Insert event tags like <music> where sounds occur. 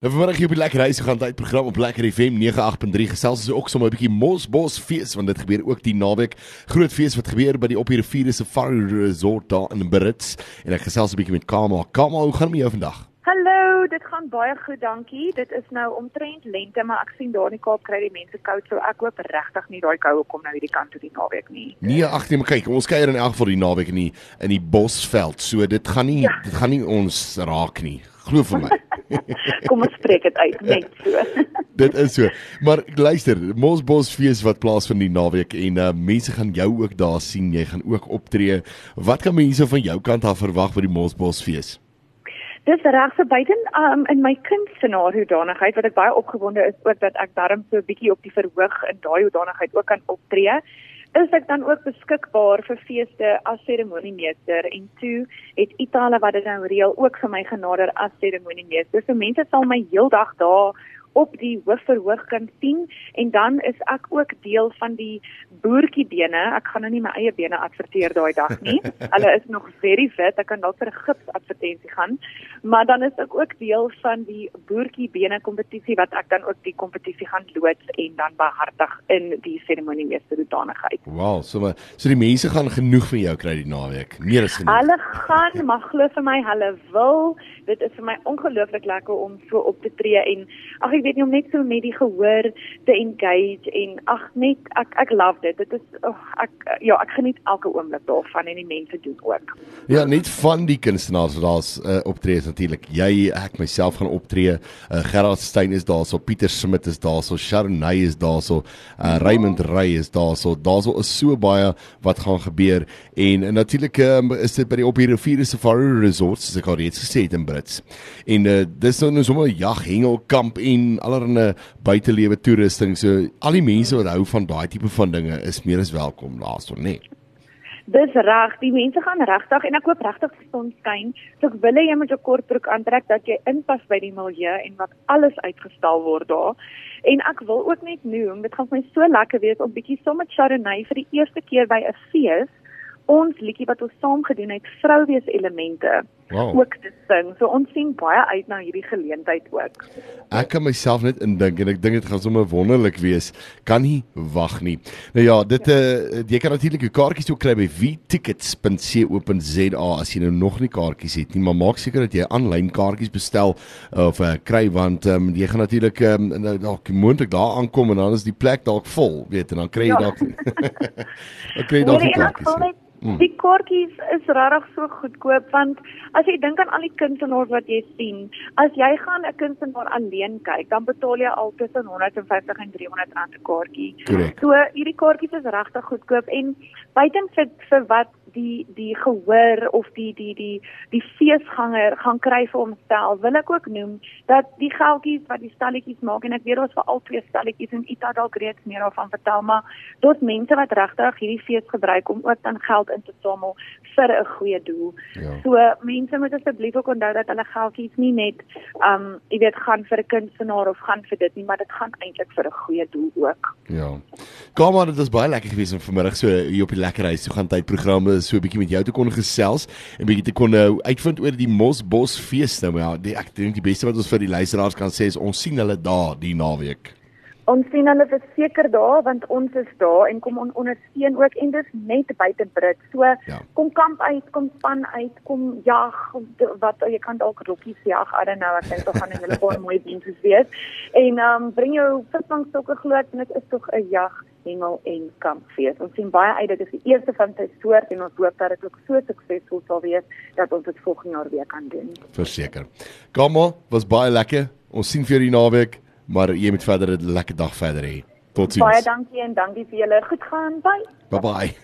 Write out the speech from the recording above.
Nou vanmiddag hier op die Lekker Huis gaan tyd program op Lekker FM 98.3 gesels ons ook sommer 'n bietjie Mosbos fees want dit gebeur ook die naweek. Groot fees wat gebeur by die Op die Rivier Safari Resort daar in Brits en ek gesels 'n bietjie met Kama. Kama, hoe gaan dit met jou vandag? Hallo, dit gaan baie goed, dankie. Dit is nou omtrent lente, maar ek sien daar in die Kaap kry die mense koud, so ek hoop regtig nie daai koue kom nou hierdie kant toe die naweek nie. Nee, ag nee, maar kyk, ons kuier in elk geval die naweek in die in die Bosveld. So dit gaan nie ja. dit gaan nie ons raak nie. Glo vir my. <laughs> Kom ons spreek dit uit net so. <laughs> dit is so. Maar luister, Mosbos fees wat plaasvind die naweek en uh, mense gaan jou ook daar sien. Jy gaan ook optree. Wat kan mense van jou kant af verwag by die Mosbos fees? Dis reg so buiten um, in my kunstenaar hoedanigheid wat ek baie opgewonde is ook dat ek darm so 'n bietjie op die verhoog in daai hoedanigheid ook kan optree is ek dan ook beskikbaar vir feeste as seremoniemeester en toe het Itale wat dit nou reël ook vir my genader as seremoniemeester. So mense sal my heeldag daar op die hoofverhoog kan sien en dan is ek ook deel van die boertjie bene. Ek gaan nou nie my eie bene adverteer daai dag nie. <laughs> Hulle is nog very fit. Ek kan dalk vir 'n gips advertensie gaan. Maar dan is ek ook deel van die boertjie bene kompetisie wat ek dan ook die kompetisie gaan loods en dan behartig in die seremonie meester hoedanigheid. Wow, so maar so die mense gaan genoeg van jou kry die naweek. Meer as genoeg. Hulle gaan, maar glo vir my, hulle wil. Dit is vir my ongelooflik lekker om so op te tree en ag ek weet nie om net so met die gehoor te engage en ag net ek ek love dit. Dit is oh, ek ja, ek geniet elke oomblik daarvan en die mense doen ook. Ja, net van die kunstenaars daar's uh, optree natuurlik. Jy ek myself gaan optree. Uh, Gerard Stein is daar, so Pieter Smit is daar, so Sharnay is daar, so uh, Raymond Rey is daar, so daar's is so baie wat gaan gebeur en, en natuurlik um, is dit by die op die rivier Safari Resort soos ek al reeds gesê het in Brits. En uh, dis nou sommer jag hengelkamp en allerlei buitelewe toerusting. So al die mense wat hou van daai tipe van dinge is meer as welkom daarso, né? Nee. Dis reg, die mense gaan regtig en ek koop regtig son skyn. So ek wil hê jy moet 'n kort broek aantrek dat jy inpas by die milieu en wat alles uitgestal word daar. En ek wil ook net noem, dit gaan vir my so lekker wees om bietjie sommer Chardonnay vir die eerste keer by 'n fees ons liedjie wat ons saam gedoen het, vrouwees elemente wow. ook te sing. So ons sien baie uit na hierdie geleentheid ook. Ek kan myself net indink en ek dink dit gaan sommer wonderlik wees. Kan nie wag nie. Nou ja, dit eh ja. uh, jy kan natuurlik jou kaartjies ook kry by vtickets.co.za as jy nou nog nie kaartjies het nie, maar maak seker dat jy aanlyn kaartjies bestel of uh, kry want um, jy gaan natuurlik um, nou dalk moontlik daar aankom en dan is die plek dalk vol, weet en dan kry jy ja. dalk <laughs> Dan kry jy dalk nee, kaartjies. Mm. Die kaartjies is regtig so goedkoop want as jy dink aan al die kunstenaars wat jy sien, as jy gaan 'n kunstenaar alleen kyk, dan betaal jy al tussen 150 en 300 rand 'n kaartjie. Correct. So hierdie kaartjies is regtig goedkoop en buiten vir vir wat die die gehoor of die die die die feesganger gaan kry vir homself wil ek ook noem dat die geldjies wat die stalletjies maak en ek weet daar's vir al twee stalletjies en Ita dalk reeds meer daarvan vertel maar daar's mense wat regtig hierdie fees gebruik om ook dan geld in te samel vir 'n goeie doel. Ja. So mense moet asseblief ook onthou dat hulle geldjies nie net um jy weet gaan vir 'n kunstenaar of gaan vir dit nie maar dit gaan eintlik vir 'n goeie doel ook. Ja. Kom maar dit was baie lekker geweest om vanmiddag so hier op die lekker huis toe gaan tydprogramme so 'n bietjie met jou te kon gesels en bietjie te kon nou uitvind oor die Mosbos fees nou ja die, ek dink die beste wat ons vir die luisteraars kan sê is ons sien hulle daar die naweek Ons sien hulle verseker daar want ons is daar en kom on ondersteun ook en dis net buite Brit. So ja. kom kamp uit, kom span uit, kom jag wat jy kan dalk rokkies jag. I don't know, ek dink tog gaan hele paar mooi dienste wees. En ehm um, bring jou visvangstokke gloed en dit is tog 'n jag hengel en kampfees. Ons sien baie uit dit is die eerste van sy soort en ons hoop dat dit ook so suksesvol sal wees dat ons dit volgende jaar weer kan doen. Verseker. Kamo, was baie lekker. Ons sien vir die naweek, maar jy moet verder 'n lekker dag verder hê. Totsiens. Baie dankie en dankie vir julle. Goed gaan. Bye. Bye bye.